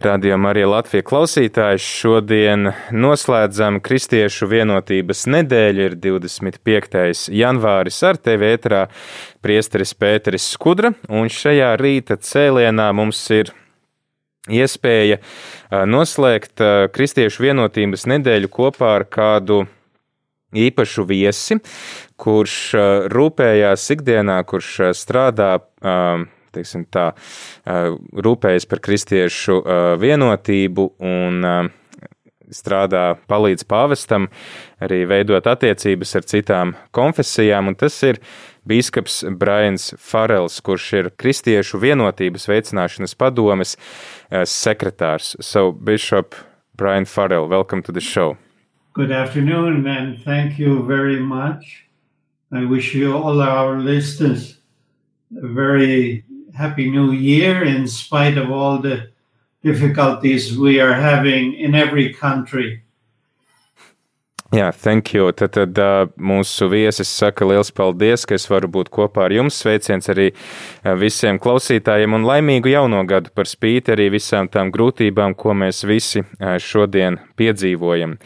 Radio Marija Latvija klausītājs šodien noslēdzam Kristiešu vienotības nedēļu, ir 25. janvāris ar tevi ētrā priesteris Pēteris Skudra, un šajā rīta cēlienā mums ir iespēja noslēgt Kristiešu vienotības nedēļu kopā ar kādu īpašu viesi, kurš rūpējās ikdienā, kurš strādā teiksim, tā, rūpējas par kristiešu vienotību un strādā, palīdz pāvestam arī veidot attiecības ar citām konfesijām, un tas ir bīskaps Brains Farels, kurš ir kristiešu vienotības veicināšanas padomes sekretārs. So, Bishop Brian Farrell, welcome to the show. Good afternoon, and thank you very much. I wish you all our listeners a very Happy New Year in spite of all the difficulties we are having in every country. Jā, thank you. Tad, tad uh, mūsu viesis saka liels paldies, ka es varu būt kopā ar jums. Sveiciens arī uh, visiem klausītājiem un laimīgu jauno gadu par spīti arī visām tām grūtībām, ko mēs visi uh, šodien piedzīvojam.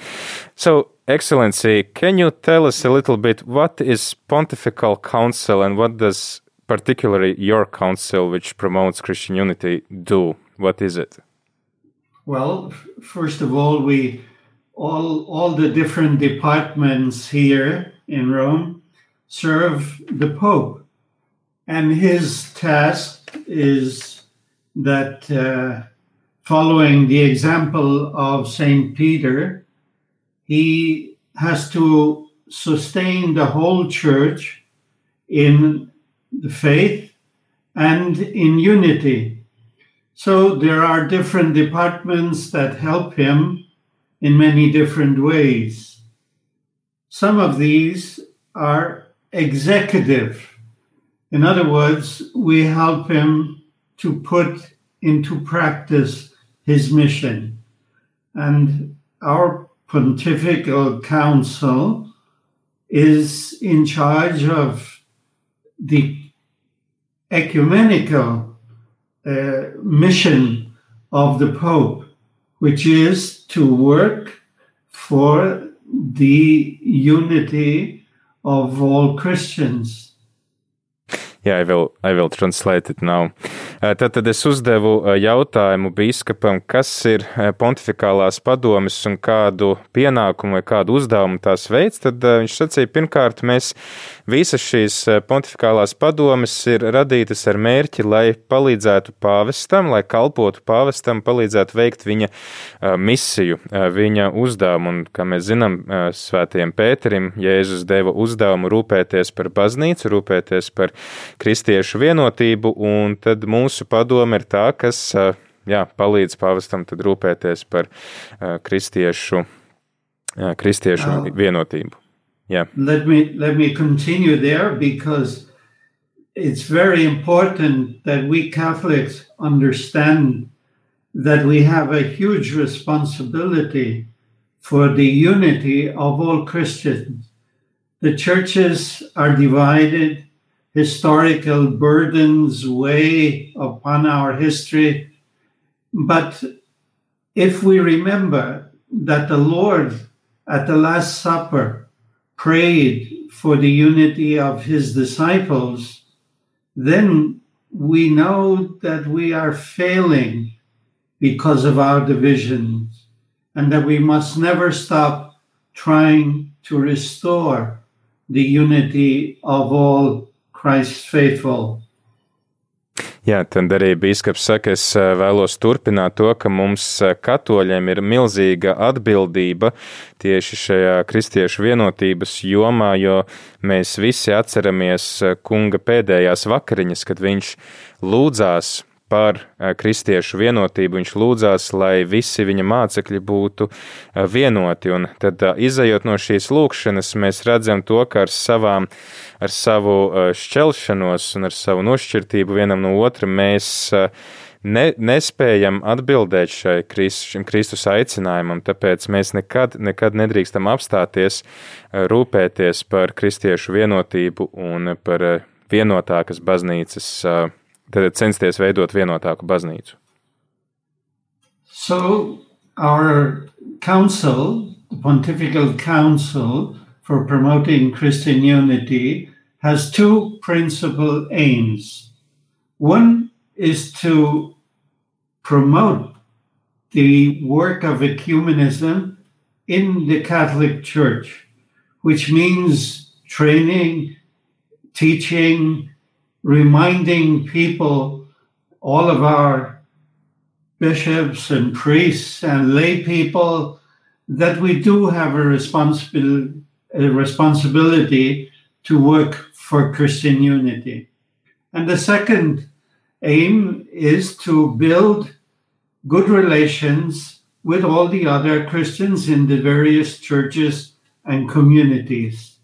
So, Excellency, can you tell us a little bit what is Pontifical Council and what does particularly your council, which promotes Christian unity, do? What is it? Well, first of all, we all all the different departments here in Rome serve the Pope, and his task is that uh, following the example of Saint Peter, he has to sustain the whole church in the faith and in unity. So there are different departments that help him in many different ways. Some of these are executive. In other words, we help him to put into practice his mission. And our pontifical council is in charge of the ecumenical uh, mission of the Pope, which is to work for the unity of all Christians. Yeah, I will, I will translate it now. Tad, tad es uzdevu jautājumu biskupam, kas ir pontificālās padomes un kādu pienākumu vai kādu uzdevumu tās veids. Tad viņš sacīja, pirmkārt, mēs visas šīs pontificālās padomes ir radītas ar mērķi, lai palīdzētu pāvestam, lai kalpotu pāvestam, palīdzētu veikt viņa misiju, viņa uzdevumu. Un, kā mēs zinām, svētajiem Pēterim Jēzus deva uzdevumu rūpēties par baznīcu, rūpēties par kristiešu vienotību, un tad mūsu padome ir tā, kas jā, palīdz pāvestam rūpēties par kristiešu, kristiešu vienotību. Yeah. Let me let me continue there because it's very important that we Catholics understand that we have a huge responsibility for the unity of all Christians. The churches are divided, historical burdens weigh upon our history. But if we remember that the Lord at the Last Supper prayed for the unity of his disciples, then we know that we are failing because of our divisions and that we must never stop trying to restore the unity of all Christ's faithful. Jā, tad arī biskups saka, es vēlos turpināt to, ka mums katoļiem ir milzīga atbildība tieši šajā kristiešu vienotības jomā, jo mēs visi atceramies kunga pēdējās vakariņas, kad viņš lūdzās par kristiešu vienotību. Viņš lūdzās, lai visi viņa mācekļi būtu vienoti. Un tad, izējot no šīs lūkšanas, mēs redzam to, ka ar, savām, ar savu šķelšanos un ar savu nošķirtību vienam no otra mēs ne, nespējam atbildēt šai Kristus, šim Kristus aicinājumam, tāpēc mēs nekad, nekad nedrīkstam apstāties, rūpēties par kristiešu vienotību un par vienotākas baznīcas tad censties veidot vienotāku baznīcu. So our council, the Pontifical Council for Promoting Christian Unity, has two principal aims. One is to promote the work of ecumenism in the Catholic Church, which means training, teaching, reminding people, all of our bishops and priests and lay people, that we do have a, responsibil- a responsibility to work for Christian unity. And the second aim is to build good relations with all the other Christians in the various churches and communities.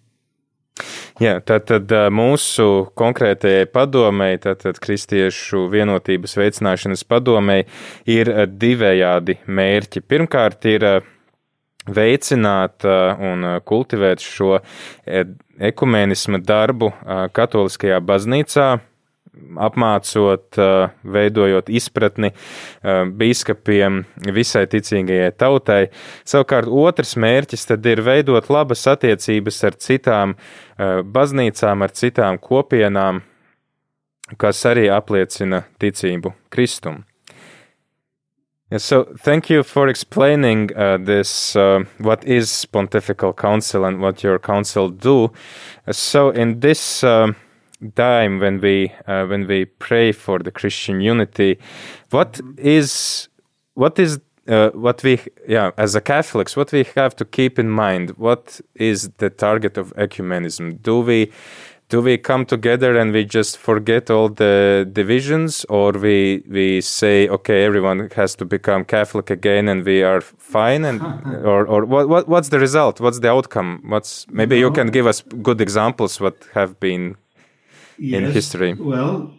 Jā, tātad mūsu konkrētajai padomēji, tātad Kristiešu vienotības veicināšanas padomēji, ir divējādi mērķi. Pirmkārt, ir veicināt un kultivēt šo ekumenisma darbu katoliskajā baznīcā, apmācot, veidojot izpratni biskupiem visai ticīgajai tautai. Savukārt otrs mērķis tad ir veidot labas attiecības ar citām baznīcām, ar citām kopienām, kas arī apliecina ticību Kristum. Yeah, so thank you for explaining uh, this, uh, what is Pontifical Council and what your council do. So in this uh, time when we uh, when we pray for the Christian unity, what is what is uh, what we yeah as a Catholics what we have to keep in mind? What is the target of ecumenism? Do we do we come together and we just forget all the divisions or we we say okay everyone has to become catholic again and we are fine and or or what, what what's the result what's the outcome what's maybe you can give us good examples what have been in history Well,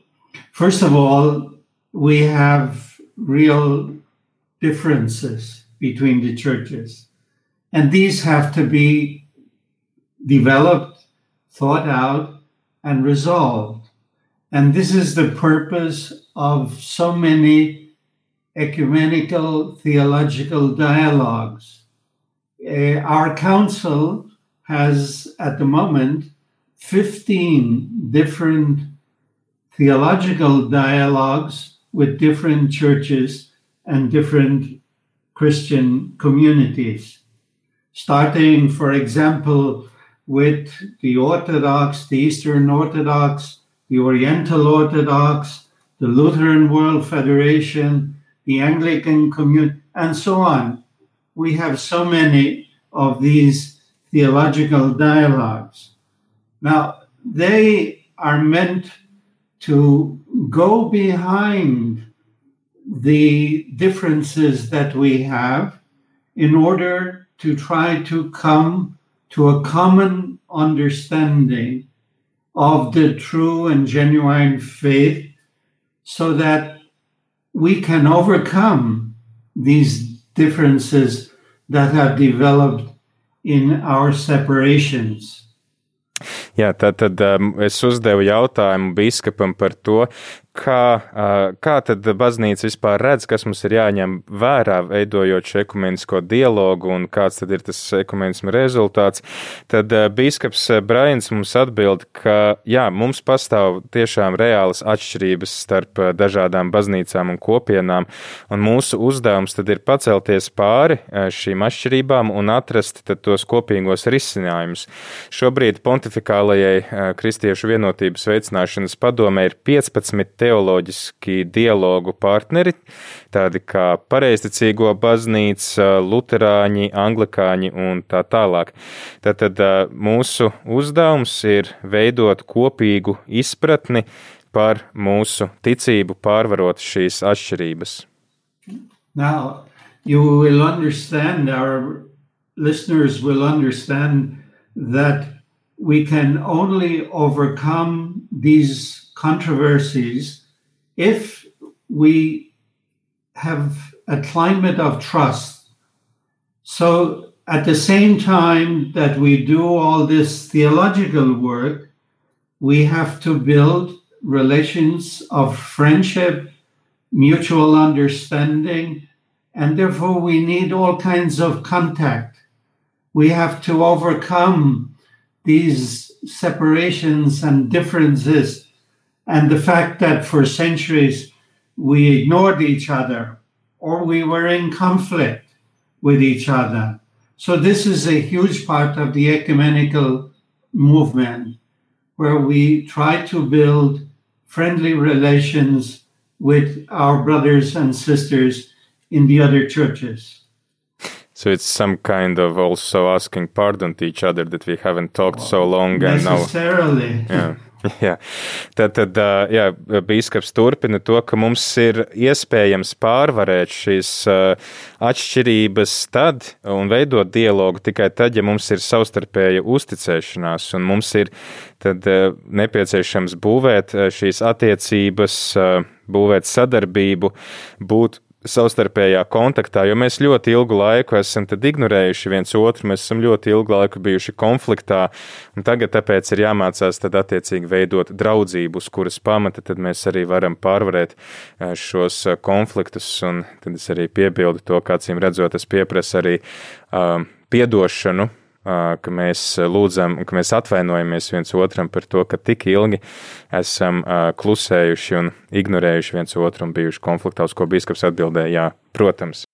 first of all, we have real differences between the churches, and these have to be developed, thought out, and resolved. And this is the purpose of so many ecumenical theological dialogues. Uh, our council has, at the moment, 15 different theological dialogues with different churches and different Christian communities. Starting, for example, with the Orthodox, the Eastern Orthodox, the Oriental Orthodox, the Lutheran World Federation, the Anglican Communion, and so on. We have so many of these theological dialogues. Now, they are meant to go behind the differences that we have in order to try to come to a common understanding of the true and genuine faith so that we can overcome these differences that have developed in our separations. Jā, tad, tad um, es uzdevu jautājumu biskupam par to, kā, kā tad baznīca vispār redz, kas mums ir jāņem vērā, veidojot šo ekumenisko dialogu un kāds tad ir tas ekumenisma rezultāts. Tad biskups Brains mums atbild, ka jā, mums pastāv tiešām reālas atšķirības starp dažādām baznīcām un kopienām, un mūsu uzdevums tad ir pacelties pāri šīm atšķirībām un atrast tos kopīgos risinājumus. Šobrīd pontifikālajai kristiešu vienotības veicināšanas padomē ir 15 teoloģiski dialogu partneri, tādi kā pareizticīgo baznīca, luterāņi, anglikāņi un tā tālāk. Tātad mūsu uzdevums ir veidot kopīgu izpratni par mūsu ticību, pārvarot šīs atšķirības. Now, you will understand, our listeners will understand that we can only overcome these controversies if we have a climate of trust. So, at the same time that we do all this theological work, we have to build relations of friendship, mutual understanding, and therefore we need all kinds of contact. We have to overcome these separations and differences and the fact that for centuries we ignored each other or we were in conflict with each other. So, this is a huge part of the ecumenical movement where we try to build friendly relations with our brothers and sisters in the other churches. So it's some kind of also asking pardon to each other that we haven't talked so long and now. Necessarily. Yeah. Jā. Tad, tad jā, bīskaps turpina to, ka mums ir iespējams pārvarēt šīs atšķirības tad un veidot dialogu tikai tad, ja mums ir savstarpēja uzticēšanās un mums ir tad nepieciešams būvēt šīs attiecības, būvēt sadarbību, būt savstarpējā kontaktā, jo mēs ļoti ilgu laiku esam ignorējuši viens otru, mēs esam ļoti ilgu laiku bijuši konfliktā, un tagad tāpēc ir jāmācās tad attiecīgi veidot draudzību, uz kuras pamata tad mēs arī varam pārvarēt eh, šos eh, konfliktus, un tad es arī piebildu to, jums redzot, es pieprasu arī uh, piedošanu, ka mēs lūdzam, ka mēs atvainojamies viens otram par to, ka tik ilgi esam klusējuši un ignorējuši viens otru un bijuši konfliktā, uz ko biskups atbildēja, jā, protams.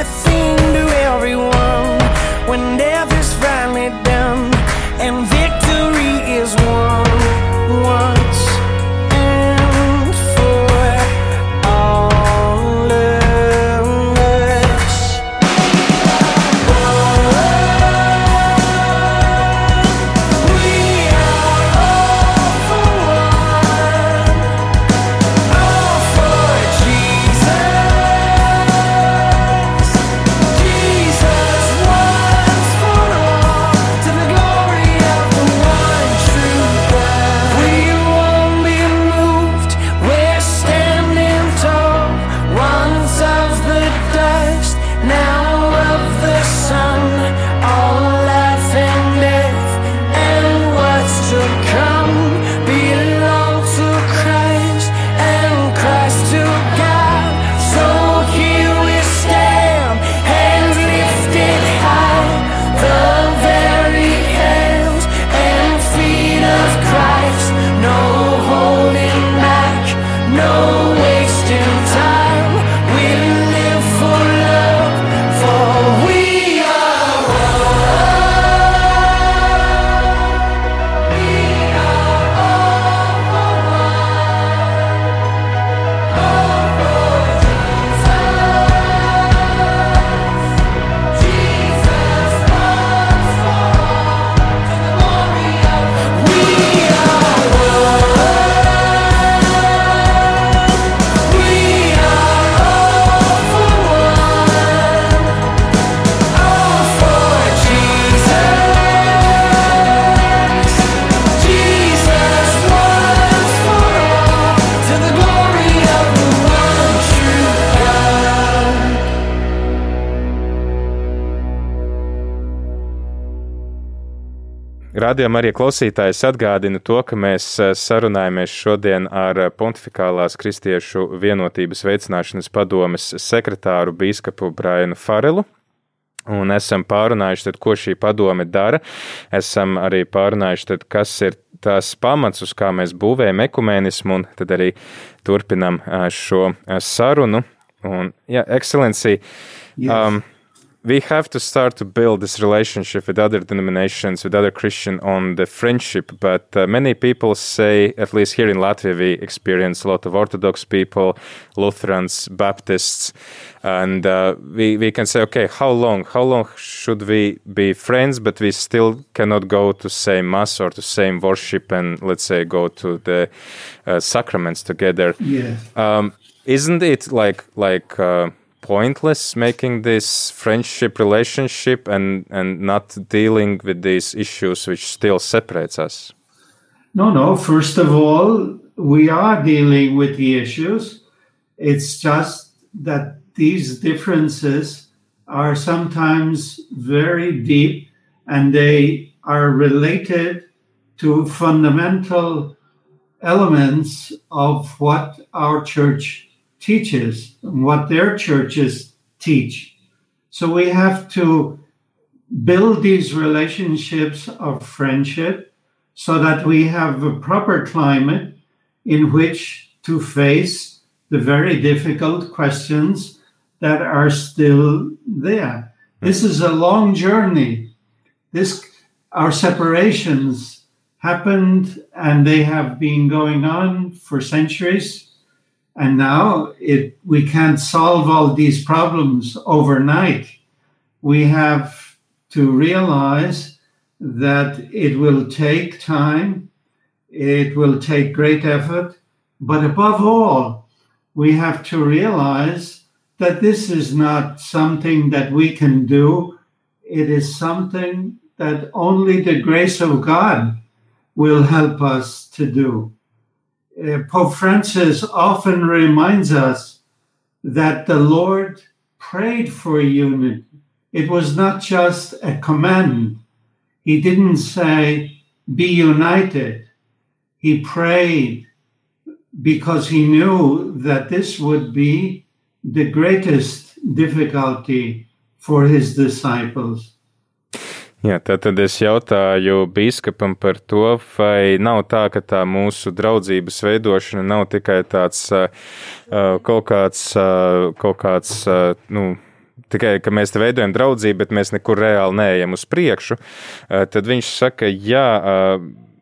with Radījumā arī klausītājs atgādina to, ka mēs sarunājamies šodien ar Pontificālās Kristiešu vienotības veicināšanas padomes sekretāru bīskapu Brainu Farelu. Un esam pārunājuši, tad, ko šī padome dara. Esam arī pārunājuši, tad, kas ir tās pamats, uz kā mēs būvējam ekumēnismu, un tad arī turpinam šo sarunu. Un, jā, ekscelencija. Yes. Um, we have to start to build this relationship with other denominations, with other Christian on the friendship. But uh, many people say, at least here in Latvia, we experience a lot of Orthodox people, Lutherans, Baptists, and uh, we we can say, okay, how long? How long should we be friends, but we still cannot go to same mass or to same worship, and let's say go to the uh, sacraments together? Yes. Um, isn't it like like uh, pointless making this friendship relationship and and not dealing with these issues which still separates us? No no. First of all we are dealing with the issues. It's just that these differences are sometimes very deep and they are related to fundamental elements of what our church teaches and what their churches teach. So we have to build these relationships of friendship so that we have a proper climate in which to face the very difficult questions that are still there. This is a long journey. This our separations happened and they have been going on for centuries and now it, we can't solve all these problems overnight. We have to realize that it will take time, it will take great effort, but above all, we have to realize that this is not something that we can do. It is something that only the grace of God will help us to do Uh, Pope Francis often reminds us that the Lord prayed for unity. It was not just a command. He didn't say, be united. He prayed because he knew that this would be the greatest difficulty for his disciples. Jā, tad es jautāju biskupam par to, vai nav tā, ka tā mūsu draudzības veidošana nav tikai tāds uh, kaut kāds, uh, kaut kāds uh, nu, tikai ka mēs te veidojam draudzību, bet mēs nekur reāli neejam uz priekšu. Tad viņš saka, jā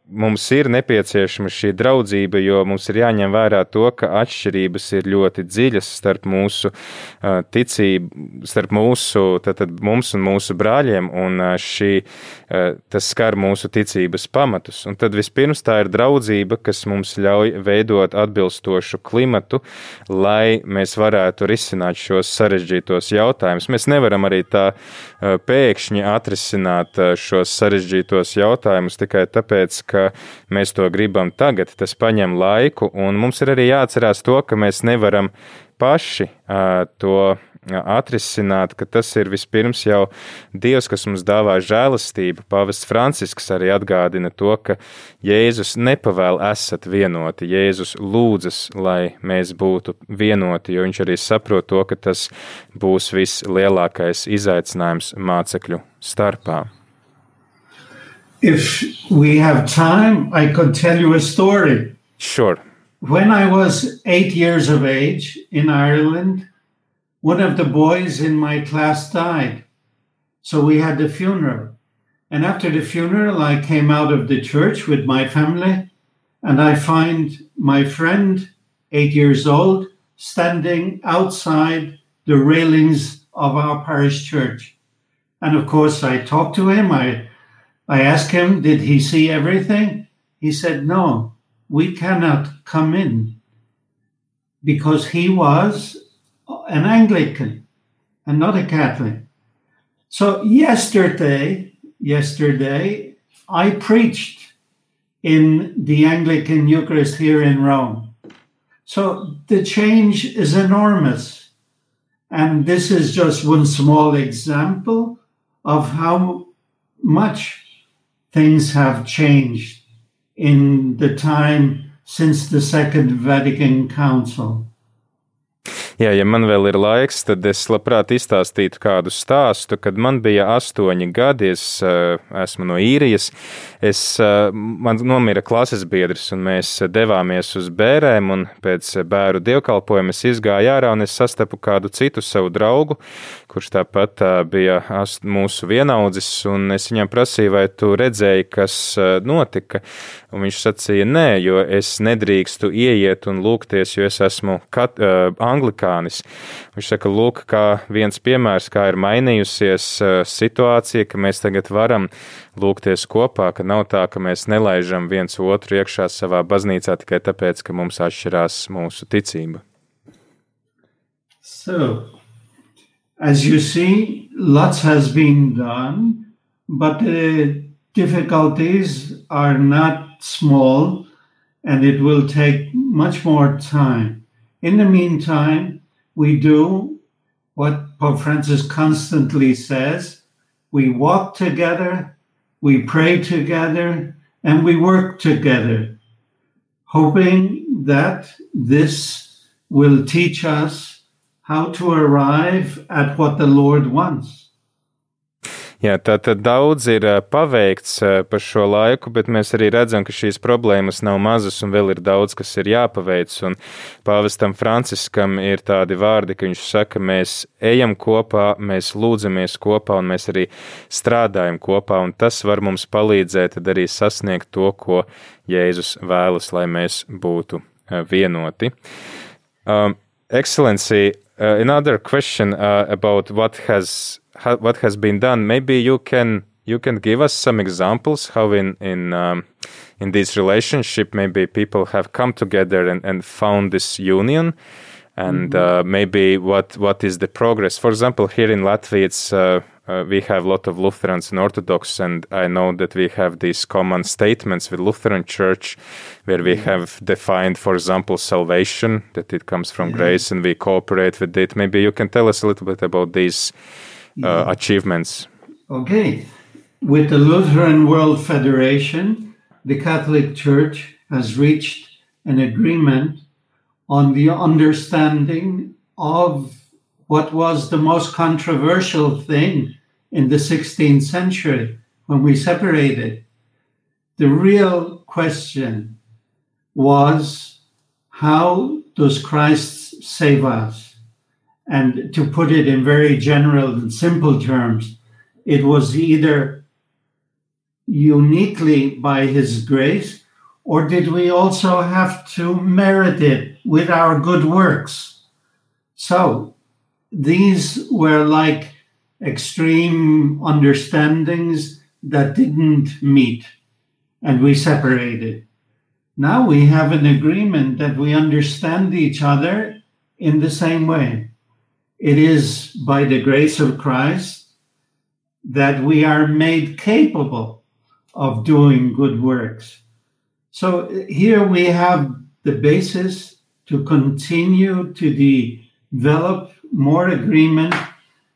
mums ir nepieciešama šī draudzība, jo mums ir jāņem vērā to, ka atšķirības ir ļoti dziļas starp mūsu ticību, starp mūsu, tātad mums un mūsu brāļiem, un šī, tas skar mūsu ticības pamatus. Un tad vispirms tā ir draudzība, kas mums ļauj veidot atbilstošu klimatu, lai mēs varētu risināt šos sarežģītos jautājumus. Mēs nevaram arī tā pēkšņi atrisināt šos sarežģītos jautājumus tikai tāpēc, ka ka mēs to gribam tagad, tas paņem laiku, un mums ir arī jāatcerās to, ka mēs nevaram paši uh, to atrisināt, ka tas ir vispirms jau Dievs, kas mums dāvā žēlastību. Pāvests Francisks arī atgādina to, ka Jēzus nepavēl esat vienoti, Jēzus lūdzas, lai mēs būtu vienoti, jo viņš arī saprot to, ka tas būs vislielākais izaicinājums mācekļu starpā. If we have time, I could tell you a story. Sure. When I was eight years of age in Ireland, one of the boys in my class died. So we had the funeral. And after the funeral, I came out of the church with my family, and I find my friend, eight years old, standing outside the railings of our parish church. And of course, I talked to him. I I asked him, Did he see everything? He said, No, we cannot come in because he was an Anglican and not a Catholic. So yesterday, yesterday, I preached in the Anglican Eucharist here in Rome. So the change is enormous. And this is just one small example of how much things have changed in the time since the Second Vatican Council. Jā, ja man vēl ir laiks, tad es labprāt izstāstītu kādu stāstu. Kad man bija astoņi gadi, es uh, esmu no īrijas. Es, uh, man nomira klases biedrs, un mēs devāmies uz bērēm. Pēc bērnu dievkalpojuma es izgāju ārā un es sastapu kādu citu savu draugu, kurš tāpat uh, bija mūsu vienaudzis. Es viņam prasīju, vai tu redzēji, kas notika. Un viņš sacīja, nē, jo es nedrīkstu ieiet un lūgties, jo es esmu kat, uh, anglikānis. Viņš saka, lūk, kā viens piemērs, kā ir mainījusies uh, situācija, ka mēs tagad varam lūgties kopā, ka nav tā, ka mēs nelaižam viens otru iekšā savā baznīcā tikai tāpēc, ka mums atšķirās mūsu ticība. So, as you see, lots has been done, but the difficulties are not small and it will take much more time. In the meantime, we do what Pope Francis constantly says we walk together, we pray together, and we work together, hoping that this will teach us how to arrive at what the Lord wants. Jā, tā tad daudz ir paveikts par šo laiku, bet mēs arī redzam, ka šīs problēmas nav mazas un vēl ir daudz, kas ir jāpaveic. Un pāvestam Franciskam ir tādi vārdi, ka viņš saka, mēs ejam kopā, mēs lūdzamies kopā un mēs arī strādājam kopā, un tas var mums palīdzēt arī sasniegt to, ko Jēzus vēlas, lai mēs būtu vienoti. Um, Excellency, uh, another question uh, about what has what has been done. Maybe you can you can give us some examples how in in um, in this relationship maybe people have come together and, and found this union and mm-hmm. uh, maybe what what is the progress for example here in latvia it's uh, uh, we have a lot of lutherans and orthodox and i know that we have these common statements with lutheran church where we mm-hmm. have defined for example salvation that it comes from mm-hmm. grace and we cooperate with it maybe you can tell us a little bit about these uh, achievements. Okay. With the Lutheran World Federation, the Catholic Church has reached an agreement on the understanding of what was the most controversial thing in the 16th century when we separated. The real question was how does Christ save us? And to put it in very general and simple terms, it was either uniquely by his grace, or did we also have to merit it with our good works? So these were like extreme understandings that didn't meet, and we separated. Now we have an agreement that we understand each other in the same way. It is by the grace of Christ that we are made capable of doing good works. So here we have the basis to continue to develop more agreement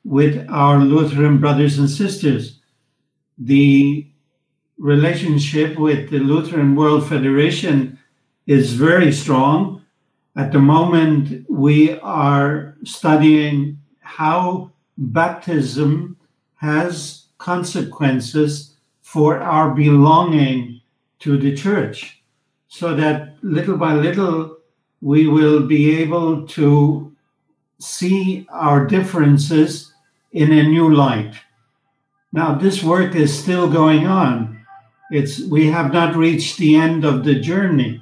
with our Lutheran brothers and sisters. The relationship with the Lutheran World Federation is very strong at the moment, we are studying how baptism has consequences for our belonging to the church, so that little by little we will be able to see our differences in a new light. Now, this work is still going on. It's, we have not reached the end of the journey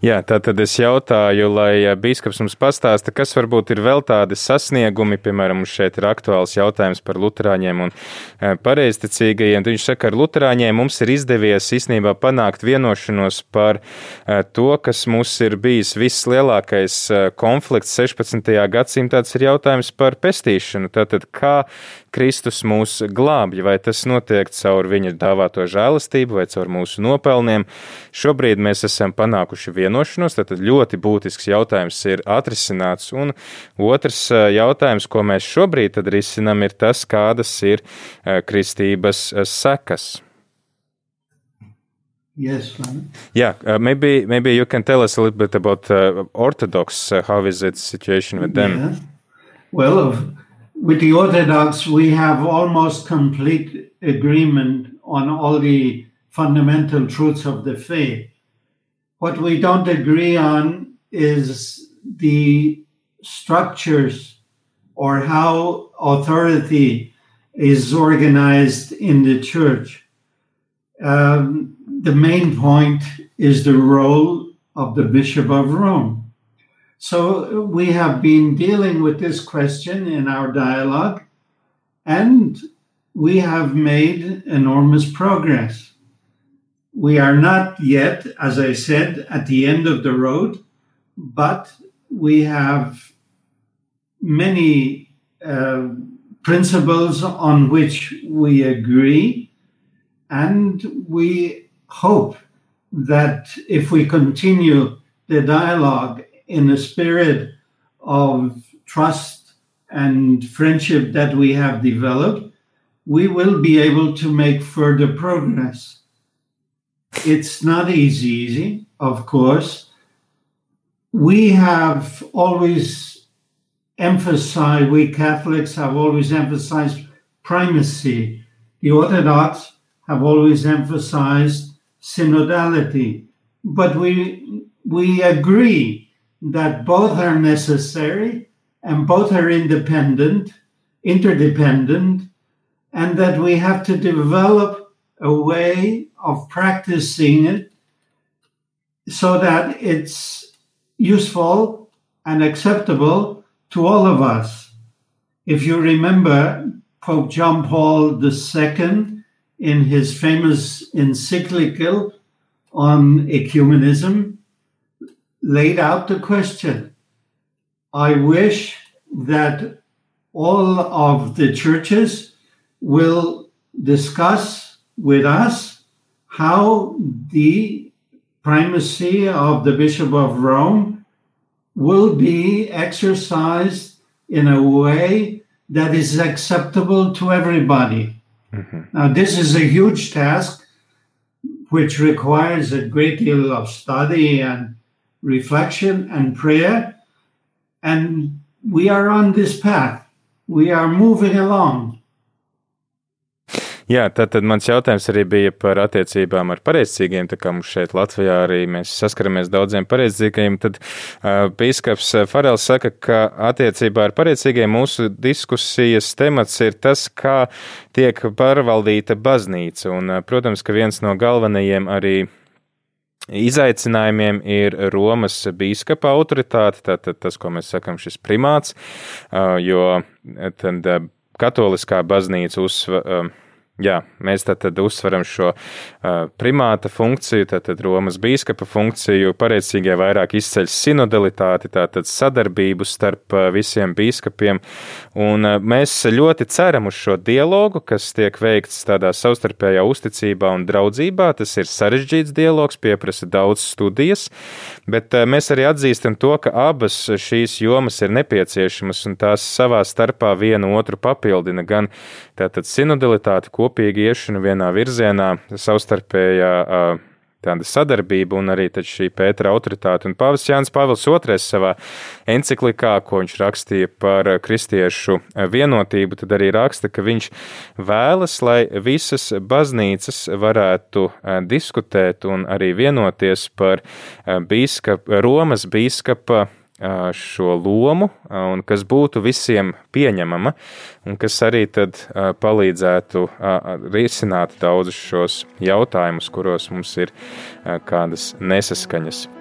Jā, tā tad es jautāju, lai biskups mums pastāsta, kas varbūt ir vēl tādi sasniegumi, piemēram, mums šeit ir aktuāls jautājums par luterāņiem un pareizticīgajiem. Viņš saka, ar luterāņiem mums ir izdevies īstenībā panākt vienošanos par to, kas mums ir bijis vislielākais konflikts 16. gadsimtā, tas ir jautājums par pestīšanu. Tātad, kā Kristus mūs glābj, vai tas notiek caur viņa dāvāto žēlastību vai caur mūsu nopelniem. Šobrīd mēs esam panākuši vienošanos. Tad ļoti būtisks jautājums ir atrisināts. Un otrs jautājums, ko mēs šobrīd risinām, ir tas, kādas ir kristības sekas. Yes, Simon. Yeah, uh, maybe maybe you can tell us a little bit about uh, Orthodox. Uh, how is it situation with them? Yeah. Well, of- with the Orthodox, we have almost complete agreement on all the fundamental truths of the faith. What we don't agree on is the structures or how authority is organized in the church. Um, the main point is the role of the Bishop of Rome. So we have been dealing with this question in our dialogue, and we have made enormous progress. We are not yet, as I said, at the end of the road, but we have many uh, principles on which we agree, and we hope that if we continue the dialogue in the spirit of trust and friendship that we have developed, we will be able to make further progress. It's not easy, easy, of course. We have always emphasized, we Catholics have always emphasized primacy. The Orthodox have always emphasized synodality. But we, we agree that both are necessary and both are independent, interdependent, and that we have to develop a way of practicing it so that it's useful and acceptable to all of us. If you remember, Pope John Paul II, in his famous encyclical on ecumenism, laid out the question I wish that all of the churches will discuss with us how the primacy of the Bishop of Rome will be exercised in a way that is acceptable to everybody. Mm-hmm. Now, this is a huge task which requires a great deal of study and reflection and prayer. And we are on this path. We are moving along. Jā, tad, tad mans jautājums arī bija par attiecībām ar pareizcīgiem. Tā kā mums šeit Latvijā arī mēs saskaramies daudziem pareizcīgiem, tad uh, bīskaps Farels saka, ka attiecībā ar pareizcīgiem mūsu diskusijas temats ir tas, kā tiek pārvaldīta baznīca. Un, uh, protams, ka viens no galvenajiem arī Izaicinājumiem ir Romas biskupa autoritāte, tātad tas, ko mēs sakām, šis primāts, jo tad katoliskā baznīca uzsver Jā, mēs tad, tad uzsveram šo uh, primāta funkciju, tātad Romas biskupa funkciju, pareizīgie vairāk izceļ sinodalitāti, tātad sadarbību starp uh, visiem biskupiem, un uh, mēs ļoti ceram uz šo dialogu, kas tiek veikts tādā savstarpējā uzticībā un draudzībā. Tas ir sarežģīts dialogs, pieprasa daudz studijas, bet uh, mēs arī atzīstam to, ka abas šīs jomas ir nepieciešamas un tās savā starpā vienu otru papildina, gan tātad sinodalitāte, ko kopīgi iešana vienā virzienā, savstarpējā tāda sadarbība un arī šī Pētera autoritāte. Un Pāvils Jānis Pāvils II savā enciklikā, ko viņš rakstīja par kristiešu vienotību, tad arī raksta, ka viņš vēlas, lai visas baznīcas varētu diskutēt un arī vienoties par bīskap, Romas bīskapa šo lomu, un kas būtu visiem pieņemama, un kas arī tad palīdzētu risināt daudzus šos jautājumus, kuros mums ir kādas nesaskaņas.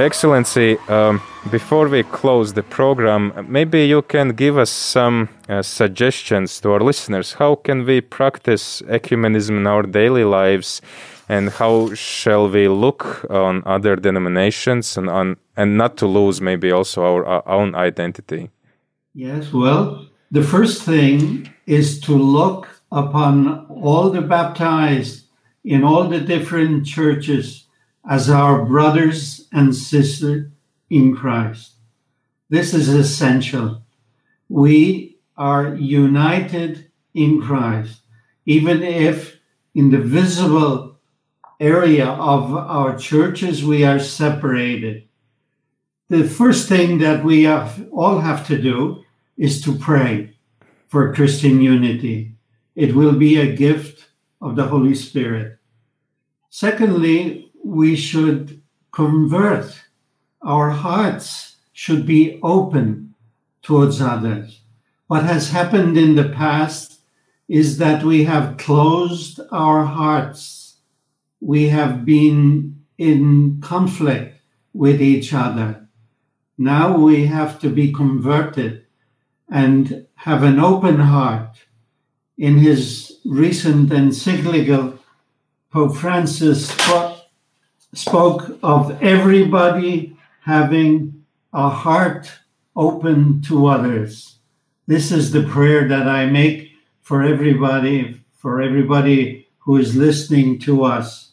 Excellency, um, before we close the program, maybe you can give us some uh, suggestions to our listeners. How can we practice ecumenism in our daily lives, and how shall we look on other denominations and on and not to lose maybe also our, our own identity? Yes, well, the first thing is to look upon all the baptized in all the different churches as our brothers and sisters in Christ. This is essential. We are united in Christ, even if in the visible area of our churches we are separated. The first thing that we have, all have to do is to pray for Christian unity. It will be a gift of the Holy Spirit. Secondly, we should convert. Our hearts should be open towards others. What has happened in the past is that we have closed our hearts. We have been in conflict with each other. Now we have to be converted and have an open heart. In his recent encyclical, Pope Francis spoke, spoke of everybody having a heart open to others. This is the prayer that I make for everybody, for everybody who is listening to us.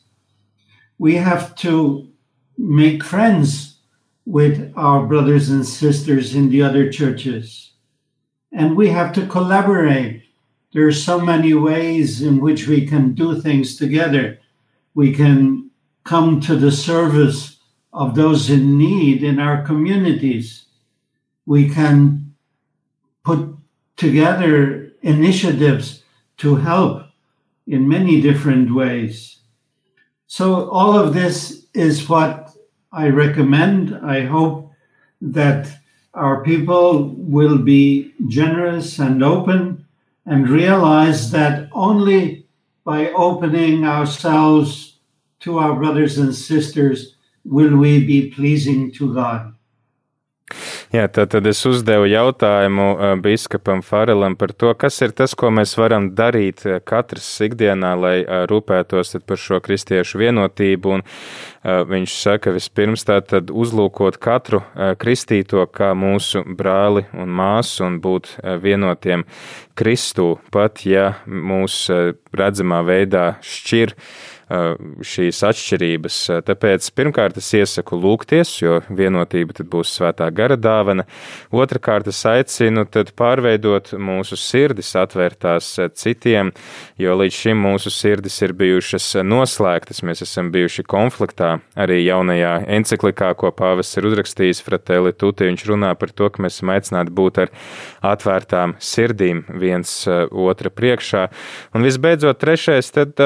We have to make friends with our brothers and sisters in the other churches. And we have to collaborate. There are so many ways in which we can do things together. We can come to the service of those in need in our communities. We can put together initiatives to help in many different ways. So, all of this is what I recommend. I hope that our people will be generous and open and realize that only by opening ourselves to our brothers and sisters will we be pleasing to God. Jā, tad, tad es uzdevu jautājumu biskupam Farelam par to, kas ir tas, ko mēs varam darīt katrs ikdienā, lai rūpētos par šo kristiešu vienotību. Un viņš saka, vispirms tātad uzlūkot katru kristīto kā mūsu brāli un māsu un būt vienotiem Kristū, pat ja mūs redzamā veidā šķir šīs atšķirības. Tāpēc pirmkārt es iesaku lūgties, jo vienotība tad būs svētā gara dāvana. Otrakārt es aicinu tad pārveidot mūsu sirdis, atvērtās citiem, jo līdz šim mūsu sirdis ir bijušas noslēgtas, mēs esam bijuši konfliktā. Arī jaunajā enciklikā, ko pāvis ir uzrakstījis Fratelli Tuti, viņš runā par to, ka mēs esam aicināti būt ar atvērtām sirdīm viens otra priekšā. Un visbeidzot, trešais, tad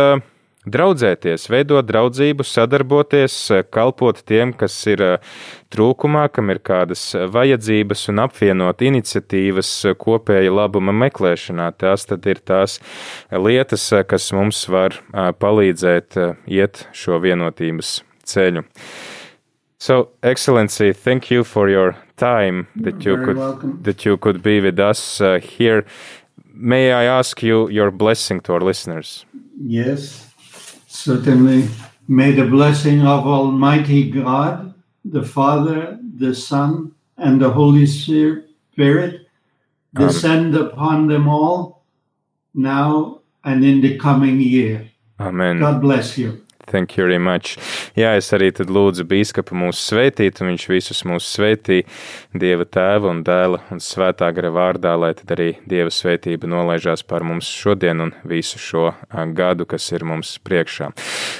Draudzēties, veidot draudzību, sadarboties, kalpot tiem, kas ir trūkumā, kam ir kādas vajadzības, un apvienot iniciatīvas kopēja labuma meklēšanā. Tās tad ir tās lietas, kas mums var palīdzēt iet šo vienotības ceļu. So, Excellency, thank you for your time that you could welcome. that you could be with us uh, here. May I ask you your blessing to our listeners? Yes, certainly. May the blessing of Almighty God, the Father, the Son, and the Holy Spirit descend upon them all now and in the coming year. Amen. God bless you. Thank you very much. Jā, es arī tad lūdzu bīskapu mūs svētīt, un viņš visus mūs svētī Dieva tēva un dēla un svētā gara vārdā, lai tad arī Dieva svētība nolaižās par mums šodien un visu šo gadu, kas ir mums priekšā.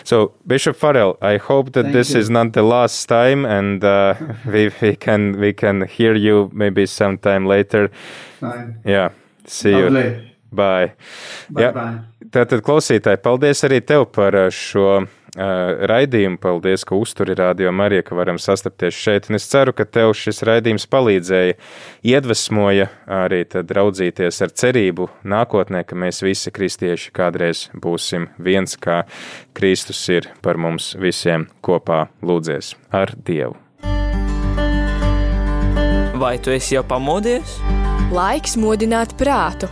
So, Bishop Farrell, I hope that Thank this you. is not the last time, and uh, we, we can we can hear you maybe sometime later. Fine. Yeah, see you. Lovely. Bye. Bye Jā. bye. Tātad, klausītāji, paldies arī tev par uh, šo raidījumu. Paldies, ka uzturi radio Marija, ka varam sastapties šeit. Un es ceru, ka tev šis raidījums palīdzēja, iedvesmoja arī raudzīties ar cerību nākotnē, ka mēs visi kristieši kādreiz būsim viens, kā Kristus ir par mums visiem kopā lūdzies ar Dievu. Vai tu esi jau pamodies? Laiks modināt prātu.